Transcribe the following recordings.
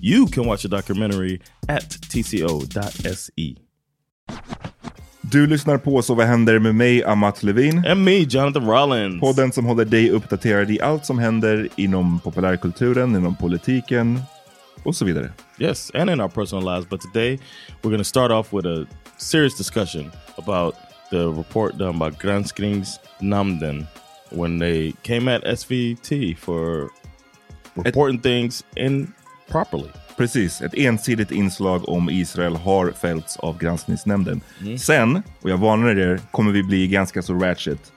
You can watch the documentary at tco.se. Du lyssnar på Så vad händer med mig, Amat Levin. And me, Jonathan Rollins. Podden som håller dig uppdaterad i allt som händer inom populärkulturen, inom politiken och så vidare. Yes, and in our personal lives. But today we're going to start off with a serious discussion about the report done by Granskningsnämnden when they came at SVT for reporting things improperly. Precis, ett ensidigt inslag om Israel har fällts av granskningsnämnden. Sen, och jag varnar er, kommer vi bli ganska så ratchet.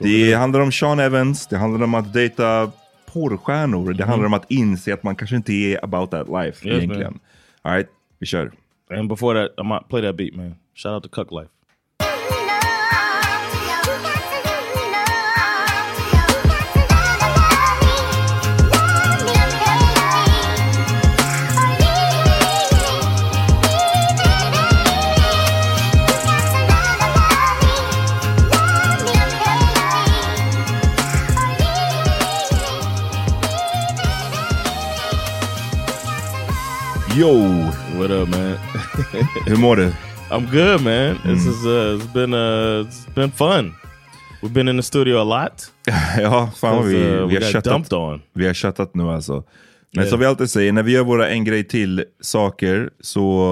det handlar om Sean Evans, det handlar om att dejta porrstjärnor, det handlar om att inse att man kanske inte är about that life Yes, egentligen. man. All right, vi kör. And before that, I might play that beat, man. Shout out to Cuck Life. Yo! What up, man? Hur mår du? I'm good, man. This is uh, it's been uh, it's been fun. We've been in the studio a lot. ja, fan vad vi, uh, vi, har chattat, on. vi har chattat nu alltså. Men Yeah. som vi alltid säger, när vi gör våra en grej till saker så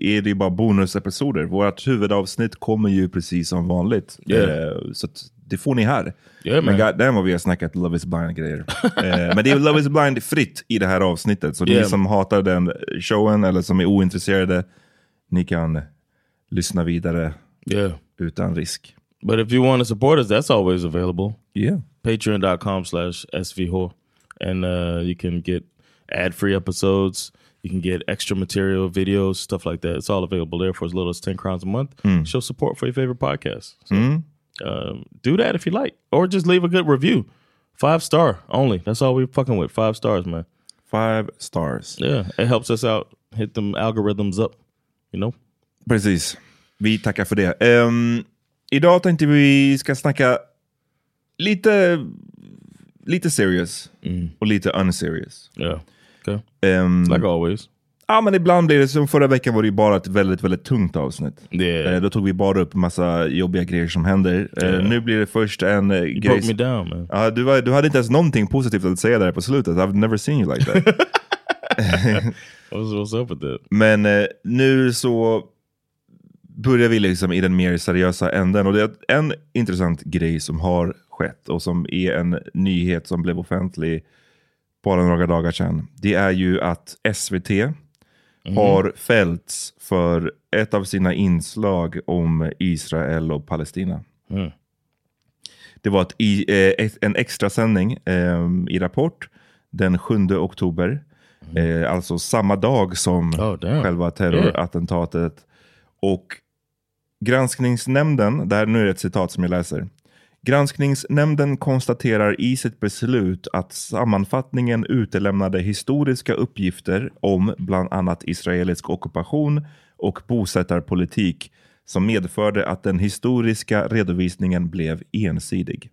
är det bara bonusepisoder. Vårt huvudavsnitt kommer ju precis som vanligt. Yeah. Eh, så det får ni här. Yeah, men man. goddamn vad vi har snackat Love is blind grejer. eh, men det är Love is blind fritt i det här avsnittet. Så Yeah. ni som hatar den showen eller som är ointresserade, ni kan lyssna vidare Yeah. utan risk. But if you want to support us, that's always available. Yeah. Patreon.com slash SVHO. And uh, you can get ad free episodes, You can get extra material, videos, stuff like that. It's all available there for as little as 10 crowns a month. Show support for your favorite podcast. So, um, do that if you like. Or just leave a good review. Five star only. That's all we're fucking with. Five stars, man. Five stars. Yeah, it helps us out. Hit them algorithms up. You know? Precis. Vi tackar för det. Ehm, idag tänkte vi ska snacka lite, lite serious och lite unserious. Yeah. Okay. Ehm, Like always. Ja, men ibland blir det som förra veckan var det ju bara ett väldigt, väldigt tungt avsnitt. Yeah. Eh, då tog vi bara upp massa jobbiga grejer som händer. Eh, Yeah. nu blir det först en eh, You grej... broke me down, man. Ja, du, var, du hade inte ens någonting positivt att säga där på slutet. I've never seen you like that. What's, what's up with that? Men eh, nu så börjar vi liksom i den mer seriösa änden. Och det är en intressant grej som har skett och som är en nyhet som blev offentlig bara några dagar sedan. Det är ju att SVT har fällts för ett av sina inslag om Israel och Palestina. Mm. Det var ett, eh, ett, en extra sändning eh, i Rapport den 7 oktober. Eh, alltså samma dag som Oh, själva terrorattentatet. Och granskningsnämnden, det här nu är ett citat som jag läser. Granskningsnämnden konstaterar i sitt beslut att sammanfattningen utelämnade historiska uppgifter om bland annat israelisk ockupation och bosättarpolitik som medförde att den historiska redovisningen blev ensidig.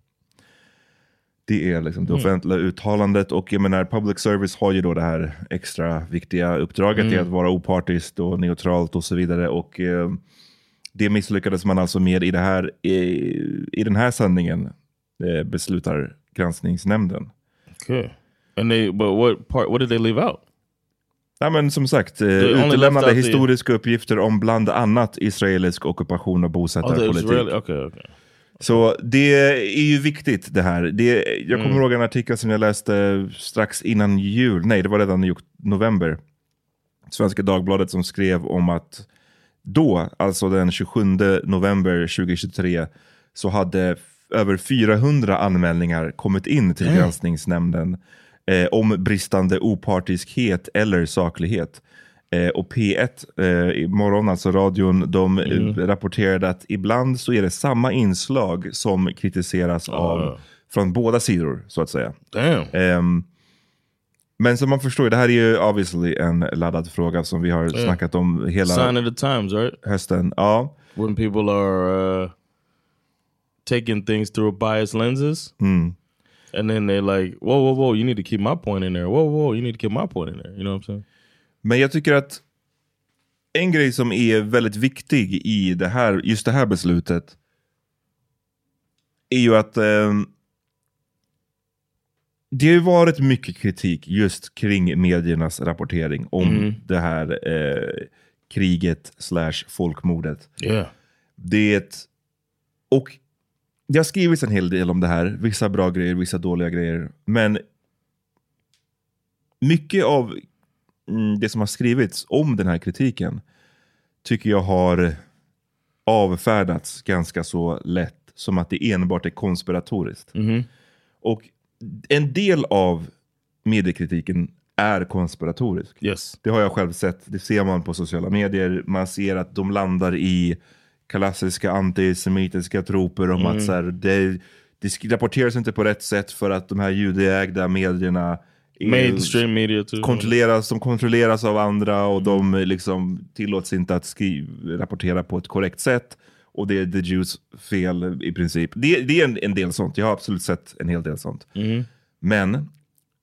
Det är liksom det offentliga uttalandet och jag menar public service har ju då det här extra viktiga uppdraget i att vara opartiskt och neutralt och så vidare. Och eh, det misslyckades man alltså med i, det här, i, i den här sändningen, eh, beslutar granskningsnämnden. Okay. And they, but what part? What did they leave out? Ja, men som sagt, eh, utelämnade out the- historiska uppgifter om bland annat israelisk ockupation och Oh, bosättarpolitik. really okay. Okay. Så det är ju viktigt det här. Det, jag kommer ihåg en artikel som jag läste strax innan jul, nej det var redan i november. Svenska Dagbladet som skrev om att då, alltså den 27 november 2023, så hade över 400 anmälningar kommit in till granskningsnämnden eh, om bristande opartiskhet eller saklighet. Eh, och P1 eh, imorgon, alltså radion, de eh, rapporterade att ibland så är det samma inslag som kritiseras av från båda sidor, så att säga. Damn. Men som man förstår, det här är ju obviously en laddad fråga som vi har snackat om hela Sign of the times, right? hösten. Ja, When people are uh, taking things through biased lenses, and then they're like, "Whoa, whoa, whoa! You need to keep my point in there. Whoa, whoa! You need to keep my point in there." You know what I'm saying? men jag tycker att en grej som är väldigt viktig i det här, just det här beslutet är ju att ehm, det har ju varit mycket kritik just kring mediernas rapportering om det här eh, kriget slash folkmordet. Yeah. Det och det har skrivits en hel del om det här. Vissa bra grejer, vissa dåliga grejer. Men mycket av mm, det som har skrivits om den här kritiken tycker jag har avfärdats ganska så lätt. Som att det enbart är konspiratoriskt. Och en del av mediekritiken är konspiratorisk. Yes. Det har jag själv sett. Det ser man på sociala medier. Man ser att de landar i klassiska antisemitiska troper om att så här, det, det rapporteras inte på rätt sätt för att de här judeägda medierna Mainstream media too. kontrolleras, de kontrolleras av andra och de liksom tillåts inte att skri- rapportera på ett korrekt sätt. Och det är the Jews fel i princip. Det, det är en, en del sånt. Jag har absolut sett en hel del sånt. Men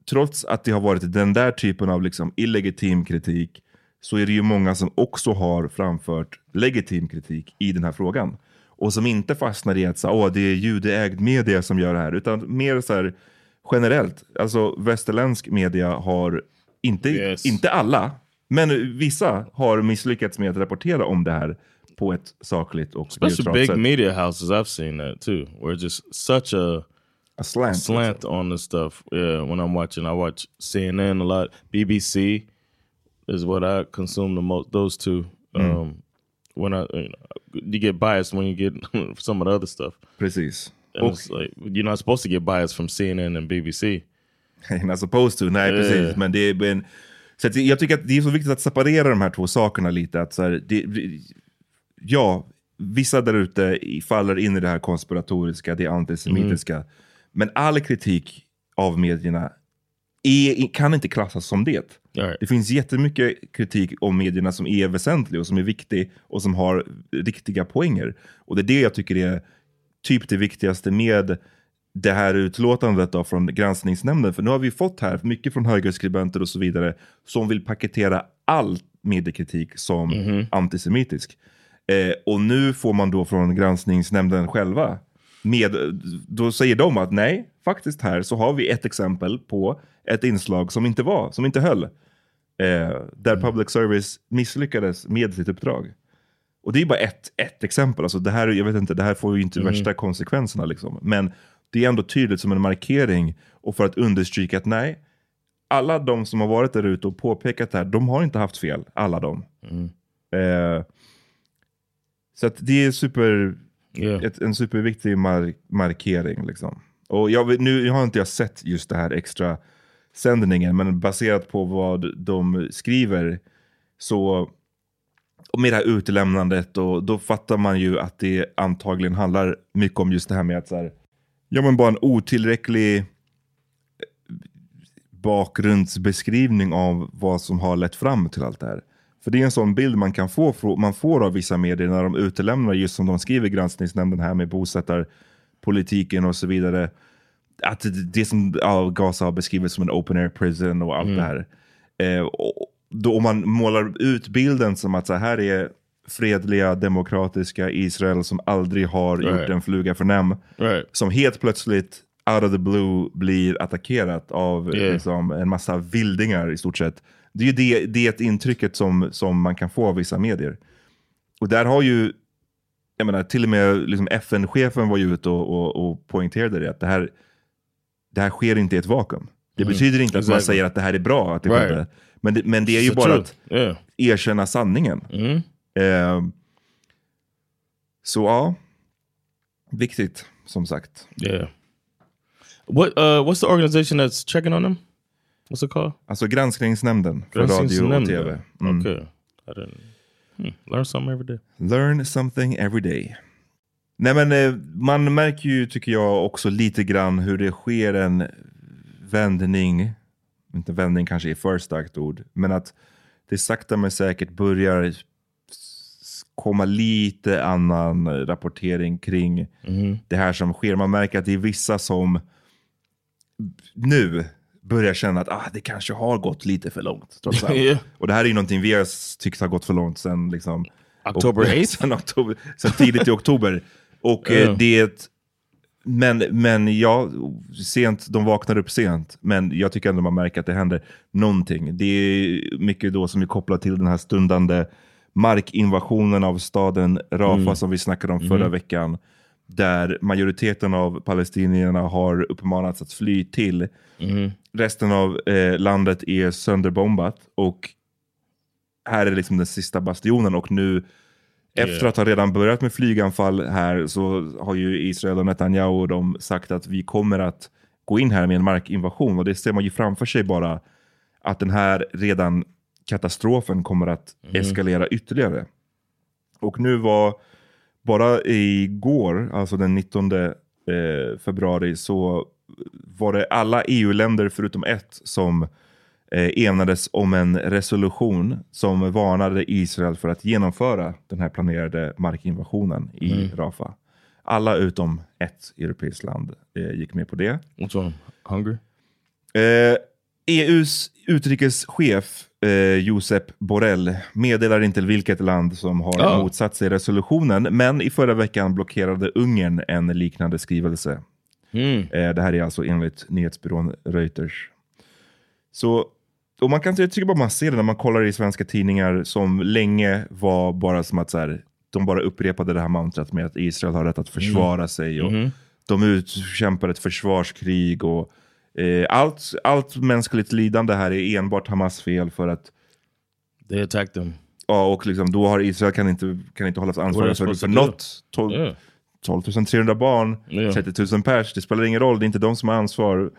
trots att det har varit den där typen av liksom illegitim kritik så är det ju många som också har framfört legitim kritik i den här frågan. Och som inte fastnar i att så, Åh, det är judeägd media som gör det här, utan mer så här generellt. Alltså västerländsk media har, inte, Yes. inte alla, men vissa har misslyckats med att rapportera om det här på ett sakligt och Especially big sätt. media houses, I've seen that too, where it's just such a A slant. slant on the stuff. Yeah, when I'm watching, I watch CNN a lot. BBC is what I consume the most. Those two. Um, when I, you, know, you get biased when you get some of the other stuff. Precis. And Och, it's like you're not supposed to get biased from CNN and BBC. not supposed to, nej Yeah. precis. Men det är, men Så att jag tycker att det är så viktigt att separera de här två sakerna lite. Att så här, det, ja, vissa där ute faller in i det här konspiratoriska, det antisemitiska. Men all kritik av medierna är, kan inte klassas som det. Right. Det finns jättemycket kritik om medierna som är väsentlig och som är viktig och som har riktiga poänger. Och det är det jag tycker är typ det viktigaste med det här utlåtandet då från granskningsnämnden. För nu har vi fått här mycket från högerskribenter och så vidare som vill paketera all mediekritik som antisemitisk. Eh, och nu får man då från granskningsnämnden själva, med, då säger de att nej, faktiskt här så har vi ett exempel på ett inslag som inte var, som inte höll. Eh, där public service misslyckades med sitt uppdrag. Och det är bara ett, ett exempel. Alltså det här, jag vet inte, det här får ju inte värsta konsekvenserna. Liksom. Men det är ändå tydligt som en markering och för att understryka att nej, alla de som har varit där ute och påpekat det här, de har inte haft fel. Alla de. Eh, så att det är super, Yeah. ett, en superviktig mar markering. Liksom. Och jag, nu har inte jag sett just det här extra sändningen, men baserat på vad de skriver så och med det här utelämnandet och då fattar man ju att det antagligen handlar mycket om just det här med att så här, ja men bara en otillräcklig eh, bakgrundsbeskrivning av vad som har lett fram till allt det här. För det är en sån bild man kan få man får av vissa medier när de utelämnar just som de skriver granskningsnämnden här med bosättarpolitiken och så vidare. Att det- som ja, Gaza har beskrivits som en open air prison och allt det här. Eh, och då om man målar ut bilden som att så här är fredliga, demokratiska Israel som aldrig har gjort Right. en fluga för näm. Right. Som helt plötsligt, out of the blue, blir attackerat av Yeah. liksom, en massa vildingar i stort sett. Det är ju det, det intrycket som, som man kan få av vissa medier. Och där har ju, jag menar, till och med liksom FN-chefen var ju ute och, och, och poängterade det, att det här, det här sker inte i ett vakuum. Det betyder inte att man Mm. Säger att det här är bra, att det Right. skedde. Men det, men det är ju bara truth. att Yeah. erkänna sanningen. Eh, så ja, viktigt som sagt. Yeah. What uh what's the organization that's checking on them? What's it called? Alltså granskningsnämnden för radio och tv. Mm. Okay. I didn't hmm. learn something every day. Learn something every day. Nej men eh, man märker ju, tycker jag, också lite grann hur det sker en vändning. Inte vändning kanske är för starkt ord. Men att det sakta men säkert börjar komma lite annan rapportering kring det här som sker. Man märker att det är vissa som nu börjar känna att ah, det kanske har gått lite för långt. Trots allt. Yeah. Och det här är ju någonting vi har tyckt har gått för långt sen liksom, October 8th? sen, oktober, sen tidigt i oktober. Och Ja. det men, men ja, sent, de vaknar upp sent. Men jag tycker ändå man märker att det händer någonting. Det är mycket då som är kopplat till den här stundande markinvasionen av staden Rafah som vi snackade om förra veckan. Där majoriteten av palestinierna har uppmanats att fly till. Resten av eh, landet är sönderbombat. Och här är liksom den sista bastionen. Och nu efter att ha redan börjat med flyganfall här så har ju Israel och Netanyahu och de sagt att vi kommer att gå in här med en markinvasion. Och det ser man ju framför sig bara att den här redan katastrofen kommer att eskalera ytterligare. Och nu var bara igår, alltså den 19 eh, februari, så var det alla EU-länder förutom ett som eh, enades om en resolution som varnade Israel för att genomföra den här planerade markinvasionen i Rafah. Alla utom ett europeiskt land eh, gick med på det. Which one? Hungry? Eh, EUs utrikeschef eh, Josep Borrell meddelar inte vilket land som har Oh. motsatt sig resolutionen, men i förra veckan blockerade Ungern en liknande skrivelse. Hmm. Eh, det här är alltså enligt nyhetsbyrån Reuters. Så, och man kan, jag tycker bara man ser det när man kollar i svenska tidningar som länge var bara som att så här, de bara upprepade det här mantrat med att Israel har rätt att försvara sig. Och De utkämpar ett försvarskrig. och allt, allt mänskligt lidande här är enbart Hamas fel för att They attacked them. Ja, och liksom, då har Israel kan inte, kan inte hållas ansvariga they för, för något. 12, Yeah. 12 300 barn, Ja. 30 000 pers. Det spelar ingen roll, det är inte de som har ansvar.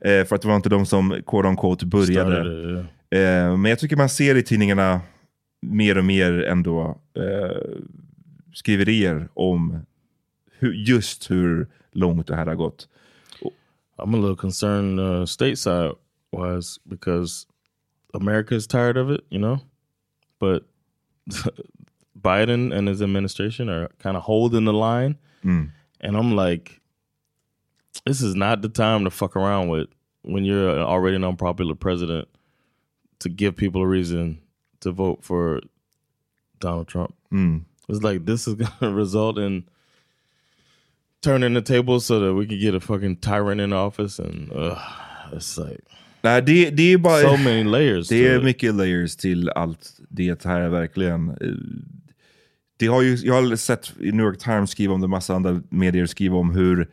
Eh, för att det var inte de som quote on quote började. Started it, Eh, men jag tycker man ser i tidningarna mer och mer ändå eh, skriverier om hur, just hur långt det här har gått. I'm a little concerned uh, stateside wise because America is tired of it, you know, but Biden and his administration are kind of holding the line, Mm. and I'm like, this is not the time to fuck around with when you're already an unpopular president to give people a reason to vote for Donald Trump. Mm. It's like this is going to result in turning the table so that we can get a fucking tyrant in office, and uh, it's like Nej, det, det är bara... so many layers. Det är it. mycket layers till allt det här verkligen. Eh, Det har ju, jag har sett i New York Times skriva om det, massa andra medier skriva om hur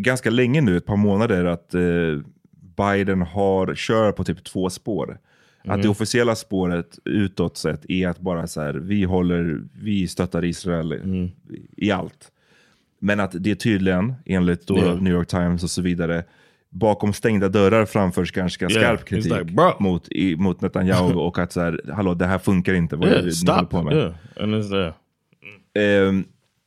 ganska länge nu, ett par månader, att eh, Biden har, kör på typ två spår. Att det officiella spåret utåt sett är att bara så här, vi håller, vi stöttar Israel i, i allt. Men att det tydligen, enligt då Ja. New York Times och så vidare, bakom stängda dörrar framförs ganska Yeah, skarp kritik like, mot, i, mot Netanyahu och att så här, hallå det här funkar inte. Vad Yeah, ni håller stop. på med? Yeah, and it's there. Ehm,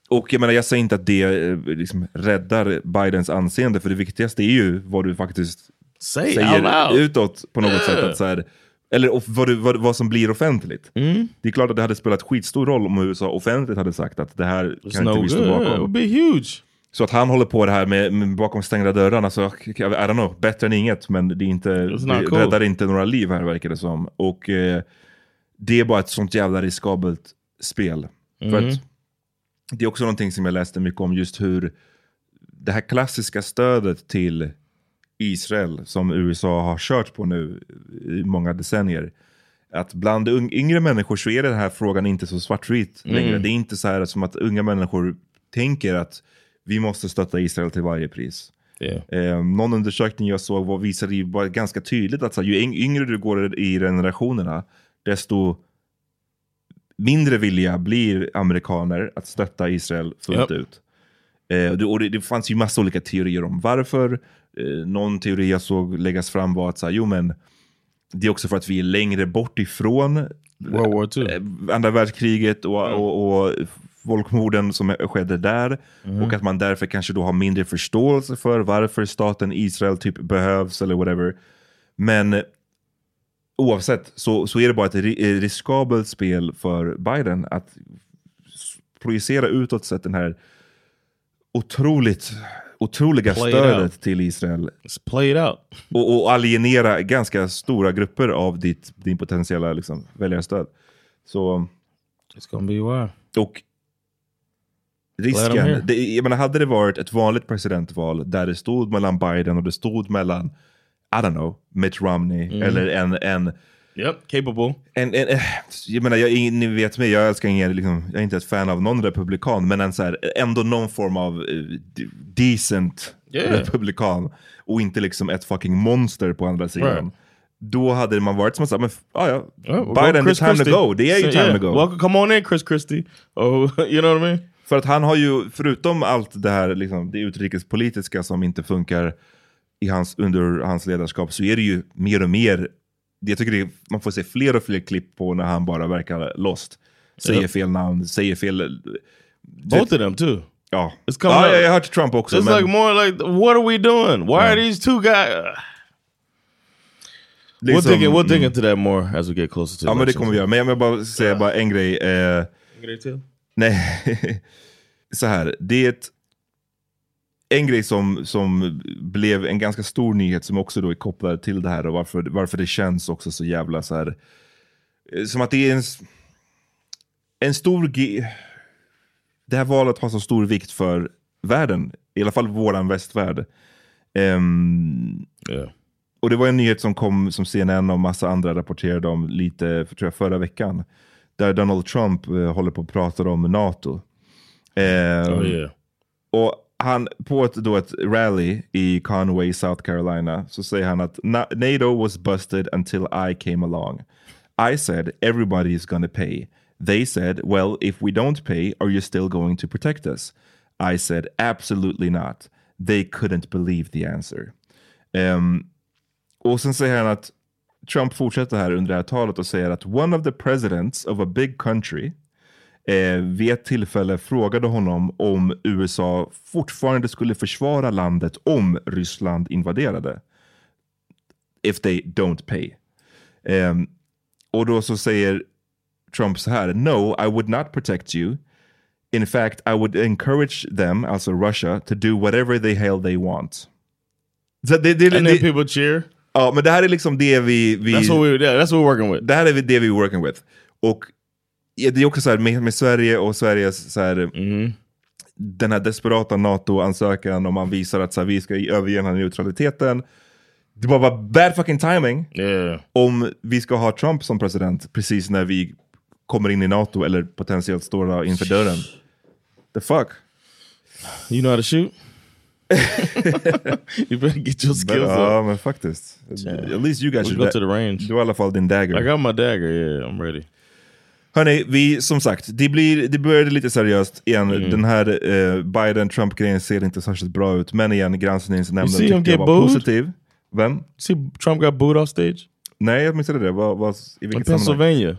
och jag menar, jag säger inte att det eh, liksom räddar Bidens anseende, för det viktigaste är ju vad du faktiskt Say säger utåt på något Yeah. sätt. Att så här, eller of- vad, vad, vad som blir offentligt. Mm. Det är klart att det hade spelat skitstor roll om USA offentligt hade sagt att det här It's kan no inte vi stå bakom. Be huge. Så att han håller på det här med, med bakom stängda dörrar, alltså, I don't know, bättre än inget, men det, är inte, det cool. räddar inte några liv här verkar det som. Och eh, det är bara ett sånt jävla riskabelt spel. För Mhm. att det är också någonting som jag läste mycket om, just hur det här klassiska stödet till Israel som USA har kört på nu i många decennier. Att bland yngre människor så är den här frågan inte så svartvit längre. Det är inte så här som att unga människor tänker att vi måste stötta Israel till varje pris. Yeah. Eh, någon undersökning jag såg var, visade ju bara ganska tydligt att så här, ju yng- yngre du går i generationerna, desto mindre villiga blir amerikaner att stötta Israel fullt Japp. ut. Eh, och det, och det, det fanns ju massa olika teorier om varför. Eh, någon teori jag såg läggas fram var att så här, jo, men det är också för att vi är längre bort ifrån II. eh, andra världskriget och, och, och folkmorden som skedde där. Och att man därför kanske då har mindre förståelse för varför staten Israel typ behövs eller whatever. Men eh, oavsett så, så är det bara ett ri- riskabelt spel för Biden att projicera utåt sett den här otroligt otroliga Play stödet till Israel och, och alienera ganska stora grupper av ditt, din potentiella liksom, väljarstöd. Så, It's gonna be why. och risken, det, jag menar, hade det varit ett vanligt presidentval där det stod mellan Biden och det stod mellan, I don't know, Mitt Romney Mm. eller en, en Yep, capable. en, en, eh, jag menar, jag, ni vet mig, jag älskar ingen, liksom, jag är inte ett fan av någon republikan, men en så här, ändå någon form av de- decent Yeah. republikan och inte liksom ett fucking monster på andra sidan. Right. Då hade man varit som att men ah, ja, Yeah, well, Biden, Chris it's time Christie. to go. Det är ju So, time yeah, to go. Welcome, come on in Chris Christie. Oh, you know what I mean? För att han har ju, förutom allt det här, liksom, det utrikespolitiska som inte funkar i hans, under hans ledarskap, så är det ju mer och mer, jag tycker det, är- man får se fler och fler klipp på när han bara verkar lost. Säger Yep. fel namn, säger fel... Both of them too. Ja, It's up. jag, har hört Trump också. It's men like more like, what are we doing? Why are these two guys? we'll liksom, dig, in, we'll dig mm. into that more as we get closer to Ja men det kommer vi göra. Men jag vill bara säga bara en grej. Eh, Get it too? Nej, så här. Det är ett, en grej som, som blev en ganska stor nyhet som också då är kopplad till det här och varför, varför det känns också så jävla så här. eh, Som att det är en, en stor... Det här valet har så stor vikt för världen, i alla fall våran västvärld. Ehm, Yeah. och det var en nyhet som kom som CNN och massa andra rapporterade om lite för, tror jag, förra veckan. Där Donald Trump eh, håller på att prata om NATO. Ehm, Oh yeah. och han, på ett, då ett rally i Conway, South Carolina, så säger han att NATO was busted until I came along. I said everybody is gonna pay. They said, well, if we don't pay, are you still going to protect us? I said, absolutely not. They couldn't believe the answer. Um, och sen säger han att Trump fortsätter här under det här talet och säger att one of the presidents of a big country eh, vid ett tillfälle frågade honom om USA fortfarande skulle försvara landet om Ryssland invaderade. If they don't pay. Eh, och då så säger Trump så här, no, I would not protect you. In fact, I would encourage them, alltså Russia, to do whatever the hell they want. Så det, det, And then people cheer. Ja, men det här är liksom det vi... vi That's what we. Yeah, that's what we're working with. det här är det vi working with. Och ja, det är också så här med, med Sverige och Sveriges så här, den här desperata NATO-ansökan om man visar att så här, vi ska överge den här neutraliteten. Det var bara bad fucking timing Yeah. om vi ska ha Trump som president precis när vi kommer in i NATO eller potentiellt står inför dörren. The fuck? You know how to shoot. you better get your skills ja, up. men faktiskt. At least you guys We should go to the range. Du har i alla fall din dagger. I got my dagger. Yeah, I'm ready. Hörni, vi, som sagt, det, blir, det började lite seriöst igen. Mm. Den här eh, Biden-Trump-grejen ser inte särskilt bra ut. Men igen, granskningsnämnden tyckte jag var booed? positiv. Vem? See, Trump got booed off stage Nej, jag missade det. Vad, vad, I in vilket sammanhang? Pennsylvania.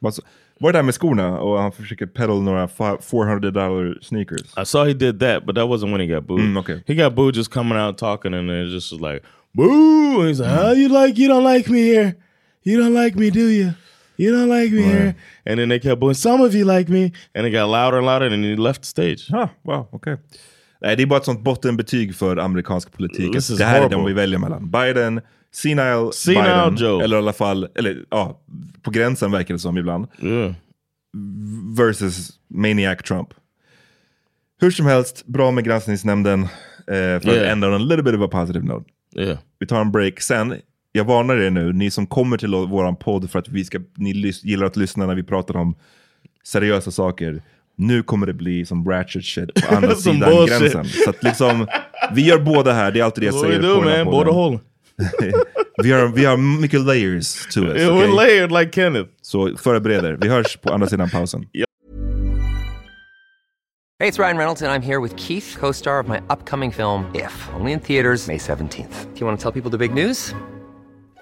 Vad så- Var det där med skorna och han försöker peddle några fi- 400 dollar sneakers? I saw he did that, but that wasn't when he got booed. Mm, okay. He got booed just coming out talking, and it just was like, boo! And he's like, how you like, you don't like me here. You don't like me, do you? You don't like me here. And then they kept booing, some of you like me. And it got louder and louder, and then he left the stage. Ah, wow, okej. Nej, det är bara ett sånt bottenbetyg för amerikansk politik. This is det här är horrible. de vi väljer mellan. Biden, senile, Senile Biden, Joe. eller i alla fall, eller ja, på gränsen verkar det som ibland. Yeah. versus Maniac Trump. Hur som helst, bra med granskningsnämnden. Eh, för att Yeah. ändra on a little bit of a positive note. Yeah. Vi tar en break. Sen, jag varnar er nu, ni som kommer till våran podd för att vi ska, ni gillar att lyssna när vi pratar om seriösa saker. Nu kommer det bli som ratchet shit på andra sidan bullshit. gränsen. Så att liksom, vi gör båda här, det är alltid det jag What säger do, här man? Podden. hole. vi, har, vi har mycket layers to us. Yeah, okej? We're layered like Kenneth. Så förbered er. Vi hörs på andra sidan pausen. Hey, it's Ryan Reynolds, and I'm here with Keith, co star of my upcoming film, If, only in theaters, May 17th. Do you want to tell people the big news?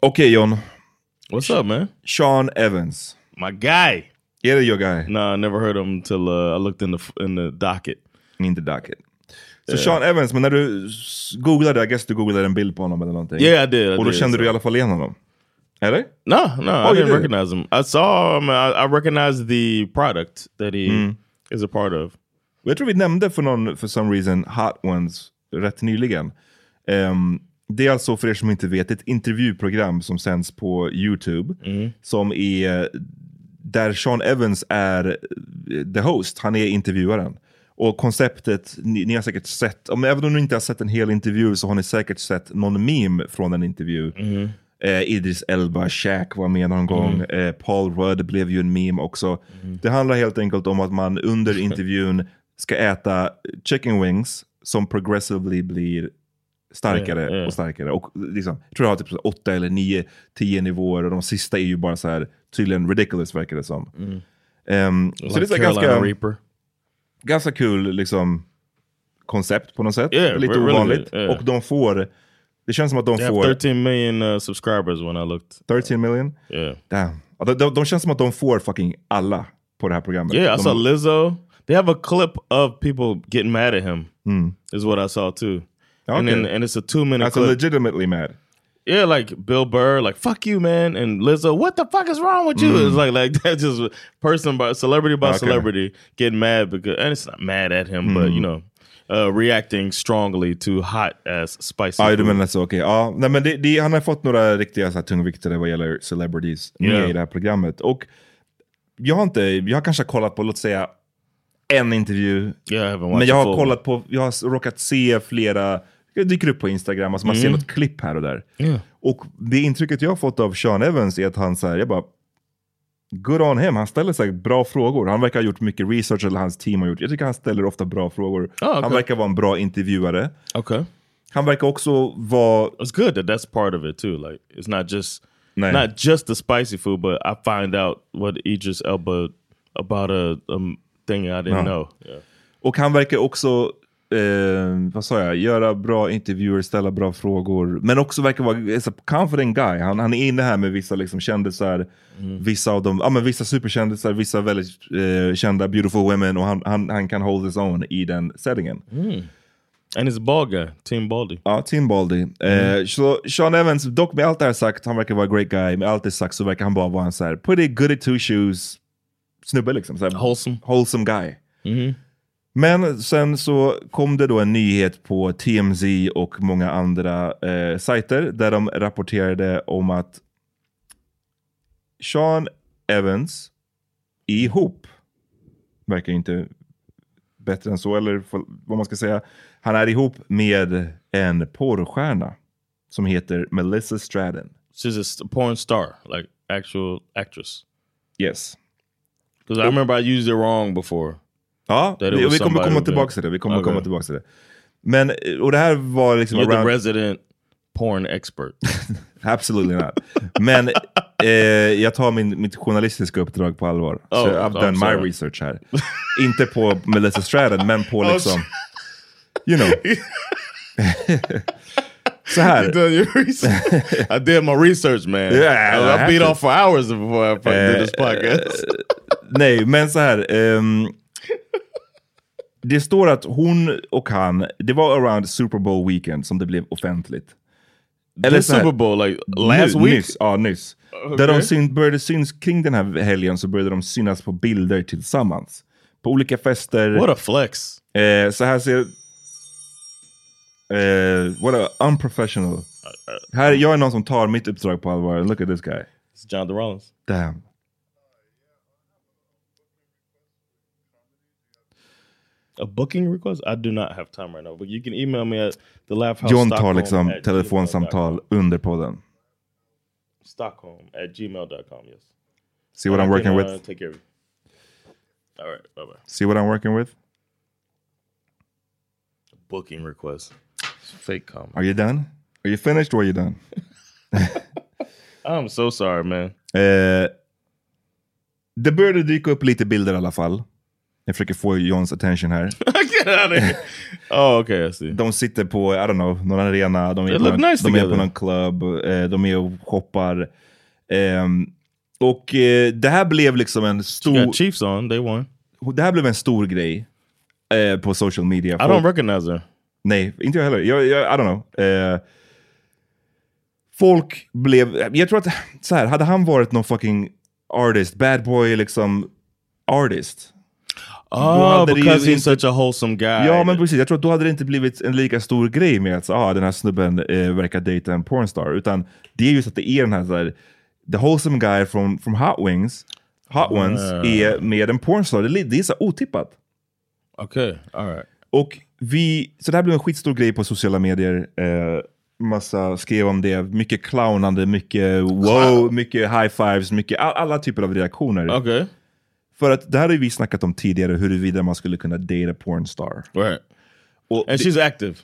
Okej John, What's up, man? Sean Evans. My guy. Det your guy? No, I never heard of him until uh, I looked in the in the docket. Inte docket. Så Sean Evans, men när du googlade, I guess du googlade en bild på honom eller någonting. Yeah, I did. I Och då did, kände so- du i alla fall igen honom? Eller? No, no, Oh, I didn't did? recognize him. I saw him. I, I recognized the product that he Mm. is a part of. Jag tror vi nämnde för någon, for some reason, Hot Ones rätt nyligen. Ehm, det är alltså, för er som inte vet, ett intervjuprogram som sänds på YouTube. Som är, där Sean Evans är eh, the host, han är intervjuaren. Och konceptet, ni, ni har säkert sett, om, även om ni inte har sett en hel intervju så har ni säkert sett någon meme från en intervju. Eh, Idris Elba, Shaq var med någon gång. Eh, Paul Rudd blev ju en meme också. Det handlar helt enkelt om att man under intervjun ska äta chicken wings som progressively blir starkare Ja, ja. och starkare. Och liksom, jag tror jag har typ åtta eller nio, tio nivåer och de sista är ju bara så här tydligen ridiculous verkar det som. Ehm, så det är Like så här Carolina ganska, Reaper. ganska kul liksom, koncept på något sätt. Yeah, Lite really ovanligt. yeah. Och de får, det känns som att de They får 13 million uh, subscribers when I looked. 13 million. Yeah. Damn. De, de, de känns som att de får fucking alla på det här programmet. Yeah, I de, saw Lizzo. They have a clip of people getting mad at him. Is what I saw too. And then Okay. and it's a two minute clip. legitimately mad. Yeah, like Bill Burr, like "fuck you, man," and Lizzo, "what the fuck is wrong with you?" It's like like that just person by celebrity by Mm. Okay. celebrity getting mad because, and it's not mad at him, but Mm. you know, uh, reacting strongly to hot ass spicy. Ja, du food. menar så, okej. Ja, nej, men det, det, han har fått några riktiga så här, tungviktare vad gäller celebrities med Yeah. i det här programmet. Och jag har inte, jag har kanske kollat på, låt säga, en intervju. Yeah, Men jag har kollat på, jag har råkat se flera, det dyker upp på Instagram, alltså man ser något klipp här och där. Mm. Yeah. Och det intrycket jag har fått av Sean Evans är att han så här, jag bara, good on him, han ställer så bra frågor. Han verkar ha gjort mycket research, eller hans team har gjort. Jag tycker han ställer ofta bra frågor. Oh, okay. Han verkar vara en bra intervjuare. Okay, Han verkar också vara it's good that that's part of it too. Like it's not just Nej. not just the spicy food, but I find out what Idris Elba about a um, thing I didn't No. know. Yeah. Och han verkar också, eh, vad sa jag, göra bra intervjuer, ställa bra frågor. Men också verkar vara a confident guy. Han, han är inne här med vissa liksom, kändisar, vissa av dem, ja men vissa superkändisar, vissa väldigt eh, kända beautiful women och han, han, han kan hold his own i den settingen. And he's a ball guy, Team Baldy. Ja, Tim Baldy. Eh, så Sean Evans, dock med allt det här sagt, han verkar vara a great guy. Med allt det sagt så verkar han bara vara en så här pretty goody two shoes snubbe liksom. Så här, Wholesome. wholesome guy. Men sen så kom det då en nyhet på TMZ och många andra eh, sajter där de rapporterade om att Sean Evans ihop. Verkar inte bättre än så, eller vad man ska säga. Han är ihop med en porrstjärna som heter Melissa Stratton. She's a porn star, like actual actress. Yes. Because I remember I used it wrong before. Ja, vi, vi kommer komma tillbaka till det. Vi kommer Okay. komma tillbaka till det. Men, eh, och det här var liksom... You're the around- resident porn expert. Absolutely not. Men eh, jag tar min, mitt journalistiska uppdrag på allvar. Oh, så I've done my research här. Inte på Melissa Stratton, men på Oh, liksom... You know. så här. done your research. I did my research, man. Yeah, I, I beat to. off for hours before I fucking did this Eh, podcast. Nej, men så här. ehm, det står att hon och han, det var around Super Bowl weekend som det blev offentligt. Här- Super Bowl, like last Ny- week. Nyss, ja, nyss. Okay. Där de syn, började syns kring den här helgen så började de synas på bilder tillsammans. På olika fester. What a flex. Eh, så här ser... Eh, what a unprofessional. Här, jag är någon som tar mitt uppdrag på allvar. Look at this guy. It's Jonathan Rollins. Damn. A booking request? I do not have time right now, but you can email me at the laugh house John tar liksom telefonsamtal under podden. Stockholm at gmail.com, yes. See what And I'm working can, with? uh, take care of you. All right, bye bye. See what I'm working with? Booking request. Fake comment. Are you done? Are you finished or are you done? I'm so sorry, man. Eh, det började dyka upp lite bilder i alla fall. Jag försöker få Johns attention här. Oh, okay, I see. De sitter på, I don't know, någon arena, de är, på, någon, nice de är på någon klubb, eh, de är och shoppar. Ehm, och eh, det här blev liksom en stor, Chiefs on, they won. det här blev en stor grej eh, på social media. I don't recognize her. Nej, inte jag heller. Jag, jag, I don't know. Eh, folk blev... Jag tror att, så här, hade han varit någon fucking artist, bad boy liksom artist. Ju because he's such a wholesome guy. Ja men precis, jag tror att då hade det inte blivit en lika stor grej med att ah, den här snubben eh, verkar dejta en pornstar. Utan det är just att det är den här, så här the wholesome guy from, from Hot Wings, Hot Ones, är med en pornstar. Det det är så otippat. Okay, all right. Och vi, så det här blev en skitstor grej på sociala medier. Eh, massa skrev om det, mycket clownande, mycket wow, mycket high fives, mycket all, alla typer av reaktioner. Okay, För att det här har vi snackat om tidigare, huruvida man skulle kunna data pornstar. right. Och And she's active.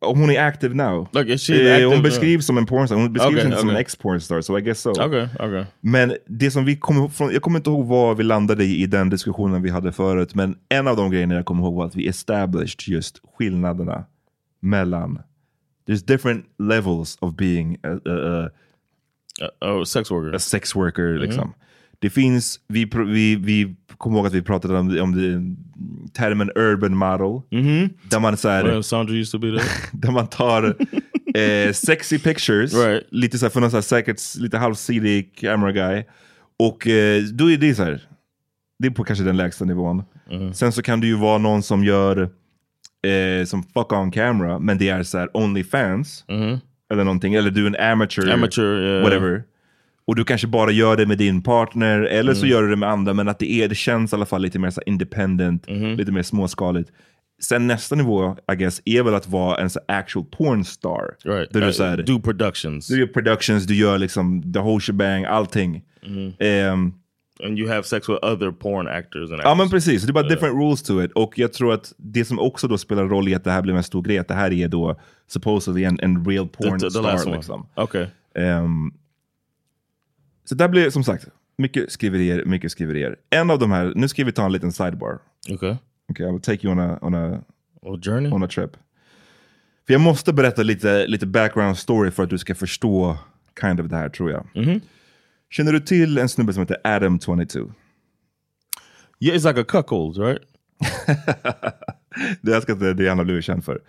hon är active now. Like, is she Eh, active hon now? beskrivs som en pornstar, hon beskrivs Okay, inte som en okay. ex-pornstar, so I guess so. Okay, okay. Men det som vi kom ihåg från, jag kommer inte ihåg vad vi landade i i den diskussionen vi hade förut, men en av de grejerna jag kommer ihåg var att vi established just skillnaderna mellan, there's different levels of being a, a, a Uh, oh, sex worker. a sex worker. Liksom. Det finns, vi, vi, vi kommer ihåg att vi pratade om, om det, termen urban model. Där man så här, Well, Sandra used to be there. där man tar eh, sexy pictures, Right. lite så här för någon så här säkert lite halvsidig camera guy. Och eh, då är det så här, det är på kanske den lägsta nivån. Mm. Sen så kan det ju vara någon som gör eh, som fuck on camera, men det är så här OnlyFans. Eller någonting, eller du är en amateur. Amateur, yeah. whatever. Och du kanske bara gör det med din partner, eller Mm. så gör du det med andra, men att det, är, det känns i alla fall lite mer så independent, Mm-hmm. lite mer småskaligt. Sen nästa nivå, I guess, är väl att vara en så actual porn star. Right. Där du, Uh, så här, do productions. du gör productions, du gör liksom the whole shebang, allting. Mm-hmm. Ehm, and you have sex with other porn actors and Ja men precis, det är bara different rules to it. Och jag tror att det som också då spelar roll i att det här blev en stor grej, att det här är då supposedly en, en real porn the, the star. last one. Liksom. Okay. Ehm, så där blir som sagt mycket skriverier, mycket skriverier. En av de här, nu ska vi ta en liten sidebar. Okay. Okay, I will take you on a, on a, Well, journey. on a trip. För jag måste berätta lite, lite background story för att du ska förstå kind of det här tror jag. Känner du till en snubbe som heter Adam22? Yeah, it's like a cuckold, right? Det jag ska säga, det han har blivit känd för.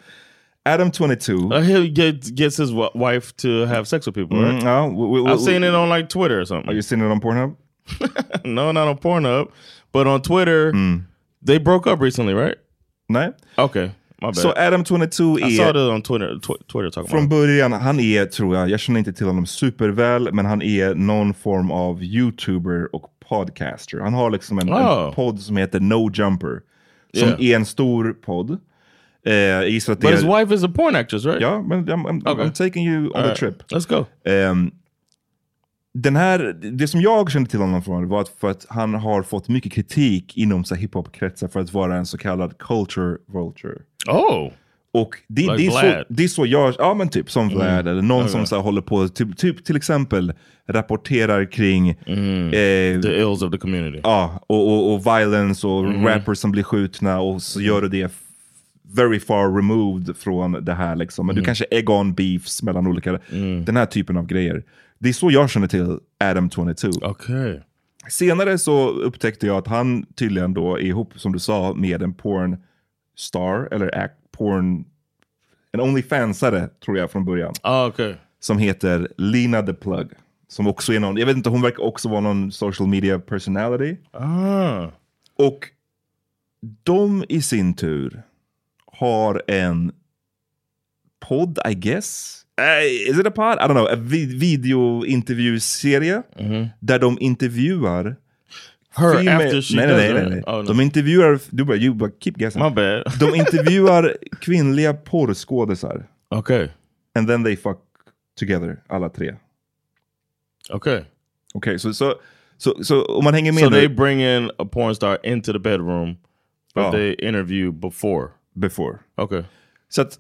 Adam22, Uh, he gets, gets his wife to have sex with people, right? Mm, ja, we- we- I've seen it on like Twitter or something. Are you seen it on Pornhub? no, not on Pornhub, but on Twitter. Mm. They broke up recently, right? Nej. Okay. Så Adam22 I saw är, it on Twitter. Tw- Twitter från början, han är, tror jag, jag känner inte till honom superväl, men han är någon form av YouTuber och podcaster. Han har liksom en, Oh. en podd som heter No Jumper, som Yeah. är en stor podd. Eh, jag gissar att det But his är, wife is a porn actress, right? Ja, men I'm, I'm, Okay. I'm taking you on All the right, trip. Let's go. Ehm, den här, det som jag kände till honom från var att, för att han har fått mycket kritik inom så här hiphop-kretsar för att vara en så kallad culture vulture. Oh, Och det, Like det, är så, det är så jag, ja men typ som Vlad eller någon som så här håller på, typ, typ till exempel rapporterar kring eh, the ills of the community. ja, och, och, och violence och rappers som blir skjutna och så gör du det very far removed från det här liksom. Men du kanske egg on beefs mellan olika, den här typen av grejer. Det är så jag känner till Adam 22. Okay. Senare så upptäckte jag att han tydligen då är ihop, som du sa, med en porn star, eller act, porn, en Onlyfansare tror jag från början, Oh, okay. som heter Lina the Plug. Som också är någon, jag vet inte, hon verkar också vara någon social media personality. Ah. Och de i sin tur har en podd, I guess. Uh, is it a pod? I don't know. En vi- videointervjuserie där de intervjuar Her female- after she nej, nej, nej, nej. Oh, no. De intervjuar, du bara, you bara keep guessing. My bad. De intervjuar kvinnliga porrskådisar. okay. And then they fuck together, alla tre. Okay. Okej, så så så så om man hänger med So they bring in a porn star into the bedroom, but Oh. they interview before. Before. Okay. Så att,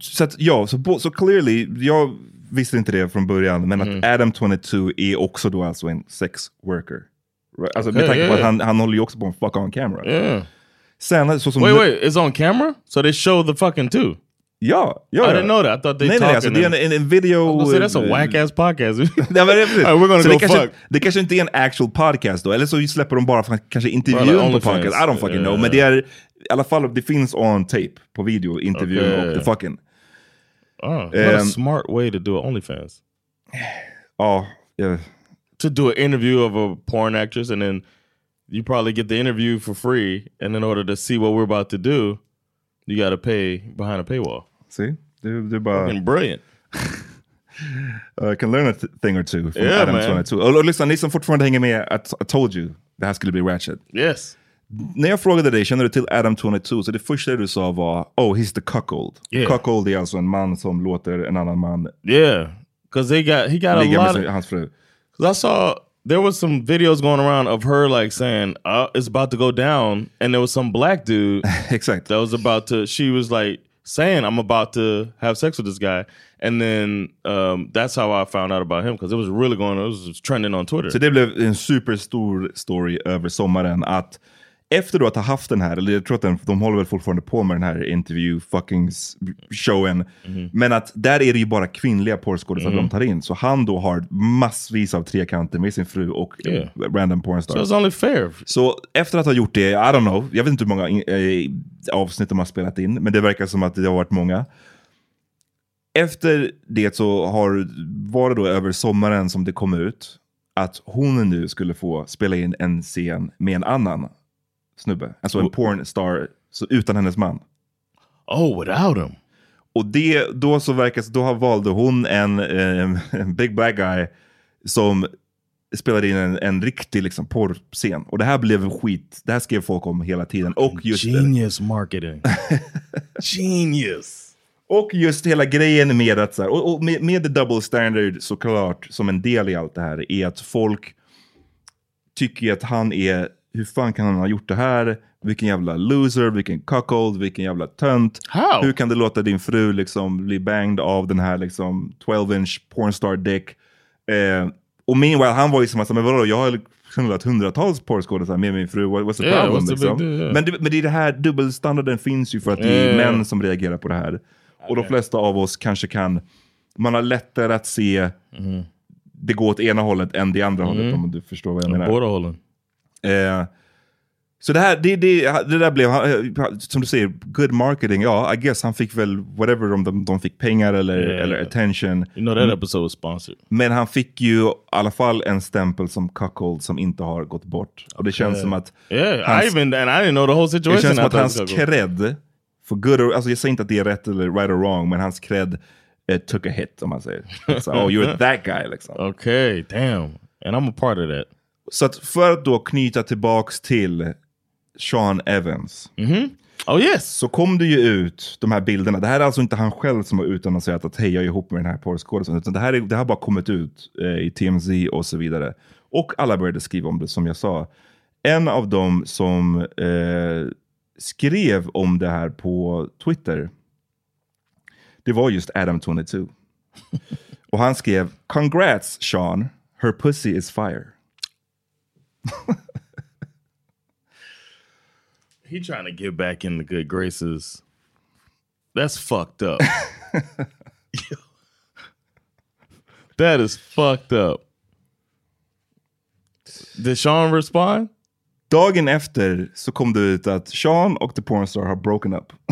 så att ja, så, bo- så clearly, jag visste inte det från början, men Mm. att Adam 22 är också då alltså en sex worker. Right? Alltså med Okay, tanke på yeah. att han, han håller ju också på en fuck on camera. Yeah. Sen så som... Wait, wait. It's on camera, so they show the fucking too. Ja, ja. I ja. didn't know that. I thought they Nej, nej, alltså det är en, en, en video... Say, that's a whack ass podcast. Nej, men det, right, we're gonna så go det, kanske, fuck. det kanske inte är en actual podcast då, eller så släpper de bara kanske intervjun på podcast. I don't fucking know. Yeah. Men det är i alla fall, det finns on tape på video, intervjun Okay. och the fucking. oh, what a Um, smart way to do. OnlyFans. Ja, ja. To do an interview of a porn actress, and then you probably get the interview for free, and in order to see what we're about to do, you got to pay behind a paywall. See? Du bara... Fucking brilliant. I can learn a th thing or two from Yeah, Adam man. 22. Och, lyssna, ni som fortfarande hänger med, I, I told you det här skulle bli ratchet. Yes. När jag frågade dig, känner du till Adam 22? Så det första du sa var, oh he's the cuckold. Yeah. Cuckold är alltså en man som låter en annan man Yeah, because they got he got a ligga med lot. sin, Of, hans fru. Cause I saw there was some videos going around of her like saying uh, it's about to go down, and there was some black dude Exakt. that was about to. She was like saying I'm about to have sex with this guy, and then um, that's how I found out about him because it was really going. It was trending on Twitter. Så det blev en superstor story över sommaren att efter då att ha haft den här, eller jag tror att den, de håller väl fortfarande på med den här interview fucking showen, men att där är det ju bara kvinnliga porrskådisar de tar in. Så han då har massvis av trekanter med sin fru och Yeah. random so pornstars. it's only fair. Så efter att ha gjort det, I don't know, jag vet inte hur många eh, avsnitt de har spelat in, men det verkar som att det har varit många. Efter det så har, var det då över sommaren som det kom ut att hon nu skulle få spela in en scen med en annan snubbe. Alltså en pornstar så utan hennes man. Oh, without him. Och det, då så verkar då har valde hon en, eh, en big black guy som spelade in en, en riktig liksom, porrscen. Och det här blev skit. Det här skrev folk om hela tiden. Och just, Genius marketing. Genius. och just hela grejen med att, så här, och, och med, med the double standard såklart, som en del i allt det här, är att folk tycker att han är, hur fan kan han ha gjort det här? Vilken jävla loser, vilken cuckold, vilken jävla tönt. How? Hur kan du låta din fru liksom bli banged av den här liksom 12-inch pornstar dick? Eh, och meanwhile, han var ju som att, men vadå, jag har knullat hundratals porrskådisar med min fru, What- what's the Yeah, problem? what's the liksom? deal, yeah. Men, det, men det är det här, dubbelstandarden finns ju för att det är män som reagerar på det här. Och de flesta av oss kanske kan, man har lättare att se det går åt ena hållet än det andra hållet om du förstår vad jag menar. Båda hållen. Eh, så det här, det, det, det där blev, eh, som du säger, good marketing. Ja, I guess han fick väl whatever, om de, de fick pengar eller, Yeah. eller attention. You know that episode was sponsored. Men han fick ju i alla fall en stämpel som cuckold som inte har gått bort. Och det känns som att Yeah, I hans- even and I didn't know the whole situation. det känns som att hans cred, för good or, alltså jag säger inte att det är rätt eller right or wrong, men hans cred eh, took a hit om man säger. Så, oh, you're that guy liksom. Okay, damn. And I'm a part of that. Så att för att då knyta tillbaks till Sean Evans. Oh yes. så kom det ju ut de här bilderna. Det här är alltså inte han själv som har utannonserat att hej jag är ihop med den här porrskådisen. Utan det här, är, det här har bara kommit ut eh, i TMZ och så vidare. Och alla började skriva om det som jag sa. En av dem som eh, skrev om det här på Twitter. Det var just Adam22. och han skrev Congrats Sean, her pussy is fire. He trying to get back in the good graces. That's fucked up. that is fucked up. Did Sean respond? Dagen efter så kom det ut att Sean och The Pornstar har broken up.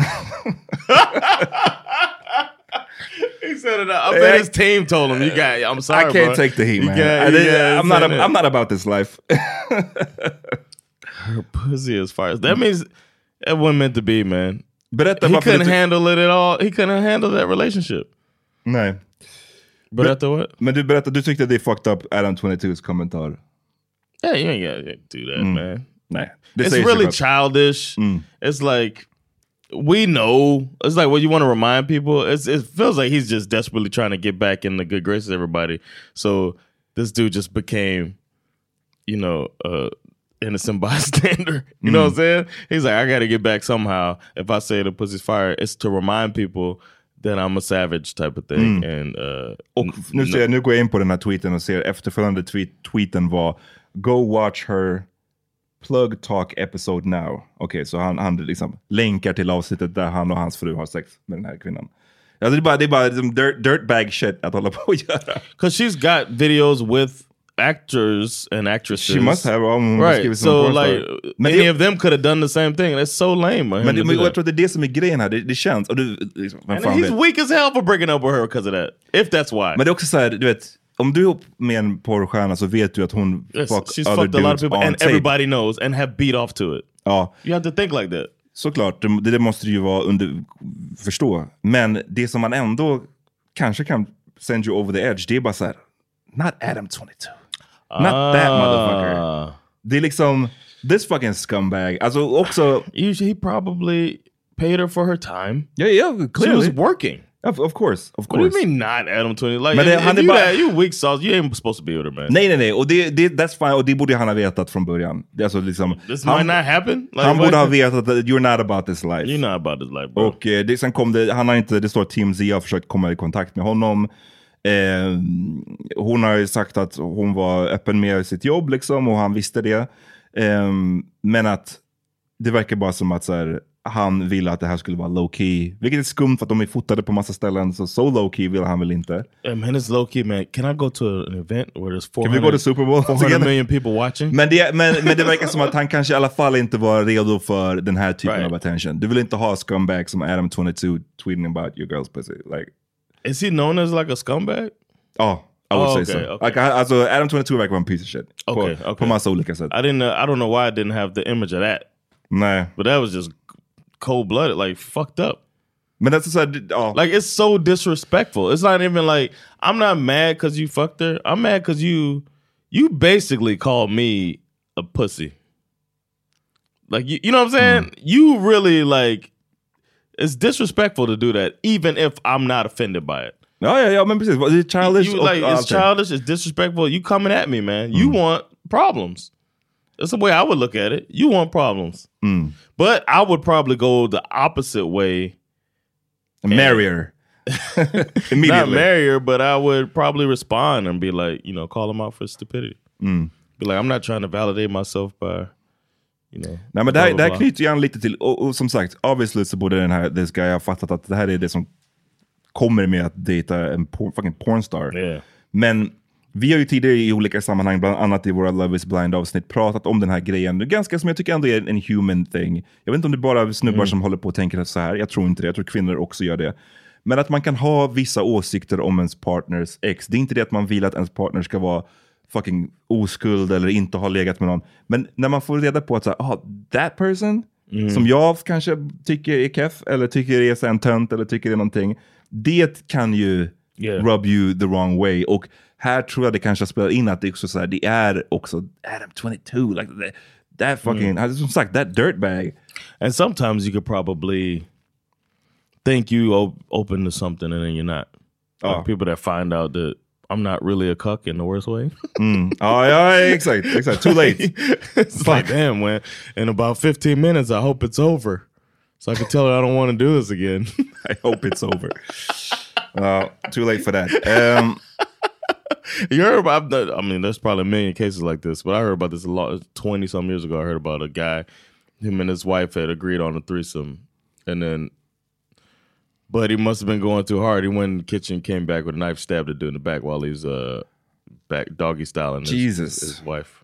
He. I bet his team told him, "You got. I'm sorry, I can't bro. take the heat, man. got- I, am not. it. I'm not about this life. Her pussy is fire. That means it wasn't meant to be, man. Berätta He varför couldn't handle it at all. He couldn't handle that relationship. Nej. Berätta what? Men du berättade, du tyckte det är fucked up Adam 22s kommentar. Yeah, you ain't gotta do that, mm. man. Nej. It's really childish. Mm. It's like we know. It's like what you want to remind people. It's, it feels like he's just desperately trying to get back in the good graces of everybody. So this dude just became, you know, uh innocent bystander. You know what I'm saying? He's like, I got to get back somehow. If I say the pussy's fire, it's to remind people that I'm a savage type of thing. And uh, Och nu, ser jag, nu går jag in på den här tweeten och ser efterföljande tweet, tweeten var Go watch her plug talk episode now. Okej, så han, han liksom länkar till avsnittet där han och hans fru har sex med den här kvinnan. Alltså det är bara, det är bara liksom dirt, dirtbag shit att hålla på och göra. Because she's got videos with actors and actresses. She must have. Har Right. So like Men any det- of them could have done the same thing. That's so lame. Men, det, men jag tror det är det som är grejen här. Det, det känns. Och du, liksom, vem fan he's vet. weak as hell for breaking up with her because of that. If that's why. Men det är också så här, du vet. Om du är ihop med en porrstjärna så vet du att hon Yes, fuck she's other fucked a lot of dudes people on and tape. everybody knows and have beat off to it. Ja, You have to think like that. såklart. Det, det måste du ju vara under, förstå. Men det som man ändå kanske kan send you over the edge, det är bara så här. Not Adam 22. Not that motherfucker. Ah. Det är liksom, this fucking scumbag. Alltså också, he probably paid her for her time. ja, She clearly. was working. Of, of course, of What do you course. mean not Adam 20? Like, Men det- if, han if är you, bara- that, you weak sauce, you ain't supposed to be with her, man. Nej, nej, nej. Och det, det, that's fine. Och det borde han ha vetat från början. Alltså liksom, This han, might not happen. Like, han borde ha vetat att you're not about this life. You're not about this life, bro. Och eh, det, sen kom det, han har inte, det står att Team Z har försökt komma i kontakt med honom. Eh, hon har ju sagt att hon var öppen med sitt jobb liksom och han visste det. Eh, men att det verkar bara som att så här, han ville att det här skulle vara low key. Vilket är skumt för att de är fotade på massa ställen, så so low key vill han väl inte. Yeah, man, it's low key, man. Can I go to an event where there's 400, Can we go to Super Bowl 400 together? million people watching? Men det, men, men det verkar som att han kanske i alla fall inte var redo för den här typen Right. av attention. Du vill inte ha scumbag som Adam22 tweeting about your girl's pussy. Like, Is he known as like a scumbag? Ja, I would Oh, say okay, so. okay. Like, alltså, Adam 22 verkar vara en piece of shit. Okay, på, okay. på massa olika sätt. I didn't. Uh, I don't know why I didn't have the image of that, Nej. but that was just cold blooded, like fucked up. Men that's är så här, ja. Like it's so disrespectful. It's not even like I'm not mad because you fucked her. I'm mad because you you basically called me a pussy. Like you, you know what I'm saying? You really like it's disrespectful to do that, even if I'm not offended by it. ja, yeah. ja, men precis. Det är childish You, och like it's allting. childish, it's disrespectful. You coming at me, man. You want problems. That's the way I would look at it. You want problems. But I would probably go the opposite way. Marry her. Not Immediately. marry her, but I would probably respond and be like, you know, call him out for stupidity. Be like, I'm not trying to validate myself by, you know. Nej, men blah, blah. knyter ju an lite till, och, och som sagt, obviously så borde den här, this guy ha fattat att det här är det som kommer med att dejta en por, fucking pornstar. Yeah. Men vi har ju tidigare i olika sammanhang, bland annat i våra Love is blind avsnitt, pratat om den här grejen. Ganska som jag tycker ändå är en human thing. Jag vet inte om det är bara snubbar som håller på och tänker så här. Jag tror inte det. Jag tror kvinnor också gör det. Men att man kan ha vissa åsikter om ens partners ex. Det är inte det att man vill att ens partner ska vara fucking oskuld eller inte ha legat med någon. Men när man får reda på att så här, ah, that person, som jag kanske tycker är keff, eller tycker är en tönt, eller tycker är någonting. Det kan ju Yeah. rub you the wrong way. Och här tror jag det kanske spelar in att det, också så här, det är också Adam 22. Like that, that fucking, alltså, som sagt, that dirtbag. And sometimes you could probably think you op- open to something and then you're not. Like Oh. people that find out that I'm not really a cuck in the worst way. Ja, ja, exakt, exakt. Too late. it's like, damn, man. In about 15 minutes, I hope it's over. So I can tell her I don't want to do this again. I hope it's over. Uh, too late for that. Um, you heard about, I mean, there's probably a million cases like this, but I heard about this a lot. 20 some years ago, I heard about a guy, him and his wife had agreed on a threesome. And then, but he must have been going too hard. He went in the kitchen, came back with a knife, stabbed the dude in the back while he's uh, back doggy styling his, Jesus. his wife.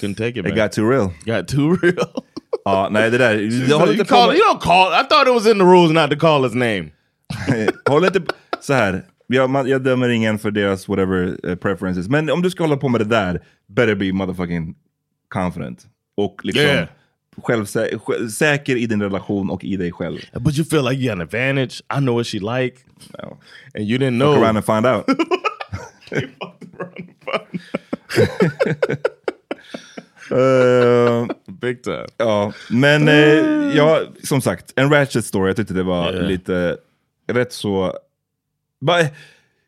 Couldn't take it, man. it got too real. got too real. Det där. Det håller you, inte på call, you don't call. I thought it was in the rules not to call his name. Håll inte på- så här. Jag, man, jag dömer ingen för deras whatever eh, preferences. Men om du ska hålla på med det där, better be motherfucking confident. Och liksom Yeah. självsä själv, säker i din relation och i dig själv. But you feel like you got an advantage. I know what she like, No. and you didn't know. around and find out. Eh, Big time. ja, men uh, ja, som sagt, en ratchet story. Jag tyckte det var lite rätt så... But,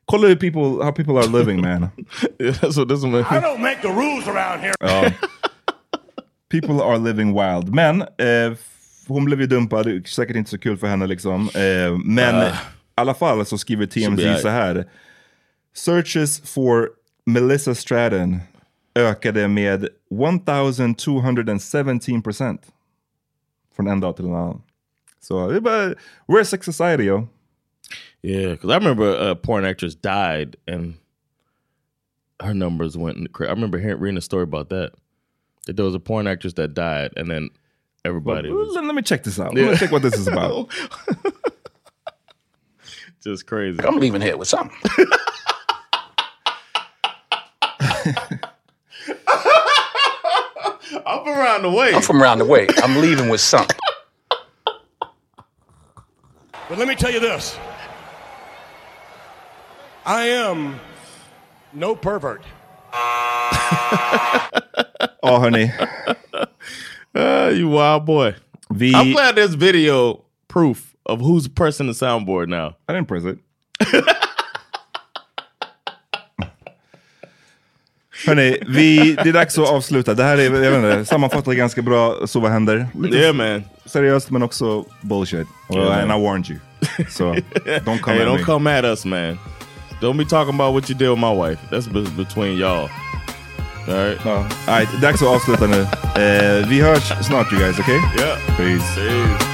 kolla people, how people are living man. Yeah, that's what this one. I don't make the rules around here. Ja. People are living wild. Men eh, hon blev ju dumpad, säkert inte så kul för henne liksom. Eh, men i alla fall så skriver TMZ så här. Searches for Melissa Stratton ökade med 1217 procent. Från en dag till en annan. Så det är bara, we're a sex society yo. Yeah, because I remember a porn actress died, and her numbers went. Cra- I remember hearing reading a story about that. That there was a porn actress that died, and then everybody was Let, let me check this out. Let me check what this is about. just crazy. I'm leaving here with something. I'm around the way. I'm from around the way. I'm leaving with something. But let me tell you this I am no pervert. Ja hörni, Ah, you wild boy. vi... I'm glad there's video proof of who's pressing the soundboard now? I didn't press it. Hörni, vi, det är dags att avsluta. Det här är, jag vet inte, sammanfattar ganska bra så vad händer. Lite Yeah, man. seriöst men också bullshit. Yeah. and I warned you. So don't come hey, at don't me. come at us, man. Don't be talking about what you did with my wife. That's be- between y'all. All right. Ja. Alright, dags att avsluta nu. Eh, vi hörs snart you guys, okay? Yeah. Peace. Peace.